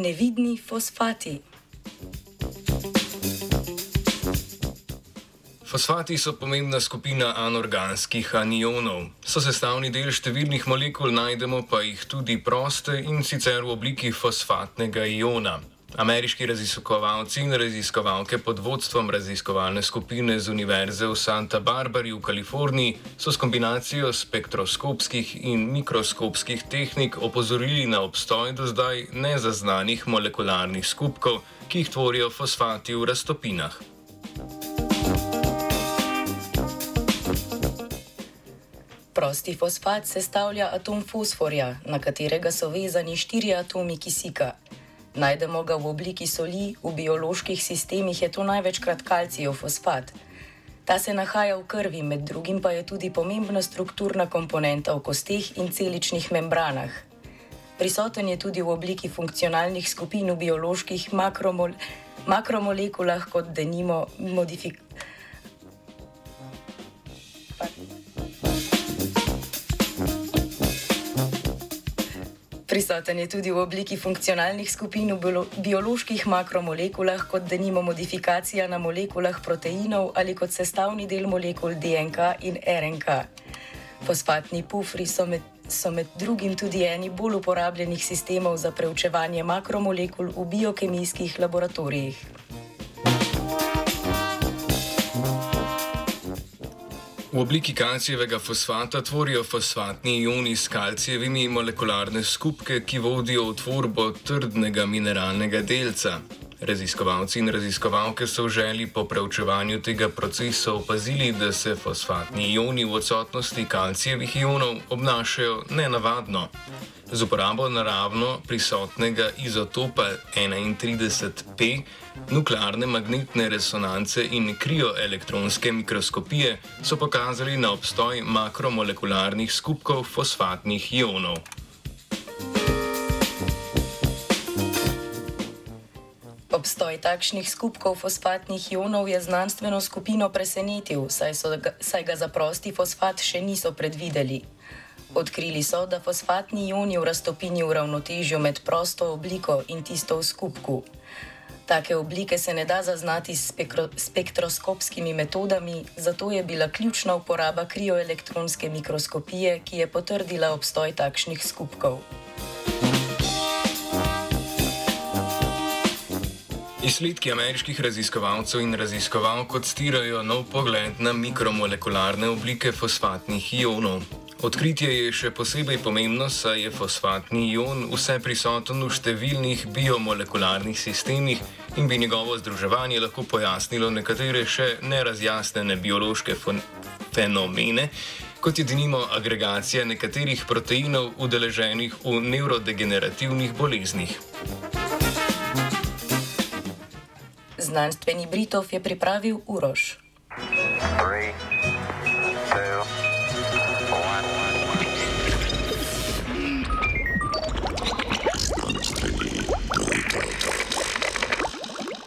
Nevidni fosfati. Fosfati so pomembna skupina anorganskih anionov. So sestavni del številnih molekul, najdemo pa jih tudi proste in sicer v obliki fosfatnega iona. Ameriški raziskovalci in raziskovalke pod vodstvom raziskovalne skupine z Univerze v Santa Barbari v Kaliforniji so s kombinacijo spektroskopskih in mikroskopskih tehnik opozorili na obstoj do zdaj nezaznanih molekularnih skupkov, ki jih tvorijo fosfati v raztopinah. Prosti fosfat sestavlja atom fosforja, na katerega so vezani štiri atomi kisika. Najdemo ga v obliki soli, v bioloških sistemih je to največkrat kalcijev fosfat. Ta se nahaja v krvi, med drugim pa je tudi pomembna strukturna komponenta v kosteh in celičnih membranah. Prisoten je tudi v obliki funkcionalnih skupin v bioloških makromol makromolekulah, kot denimo modifikacije. Prisoten je tudi v obliki funkcionalnih skupin v bioloških makromolekulah, kot denimo modifikacija na molekulah proteinov ali kot sestavni del molekul DNK in RNK. Fosfatni pufri so med, so med drugim tudi eni bolj uporabljenih sistemov za preučevanje makromolekul v biokemijskih laboratorijih. V obliki kalcijevega fosfata tvorijo fosfatni ioni s kalcijevimi molekularne skupke, ki vodijo v tvorbo trdnega mineralnega delca. Raziskovalci in raziskovalke so v želji po preučevanju tega procesa opazili, da se fosfatni ioni v odsotnosti kalcijevih ionov obnašajo nenavadno. Z uporabo naravno prisotnega izotopa 31P, nuklearne magnetne resonance in krioelektronske mikroskopije so pokazali na obstoj makromolekularnih skupkov fosfatnih ionov. Obstoj takšnih skupkov fosfatnih ionov je znanstveno skupino presenetil, saj, ga, saj ga za prosti fosfat še niso predvideli. Odkrili so, da fosfatni ioni v raztopini uravnotežijo med prosto obliko in tisto v skupku. Take oblike se ne da zaznati s spektro spektroskopskimi metodami, zato je bila ključna uporaba krioelektronske mikroskopije, ki je potrdila obstoj takšnih skupkov. Izsledki ameriških raziskovalcev in raziskovalk odstirajo nov pogled na mikromolekularne oblike fosfatnih ionov. Odkritje je še posebej pomembno, saj je fosfatni ion vse prisoten v številnih biomolekularnih sistemih in bi njegovo združevanje lahko pojasnilo nekatere še nerazjasnene biološke fenomene, kot je denimo agregacija nekaterih proteinov udeleženih v nevrodegenerativnih boleznih. Znanstveni Britov je pripravil Uroš. Three.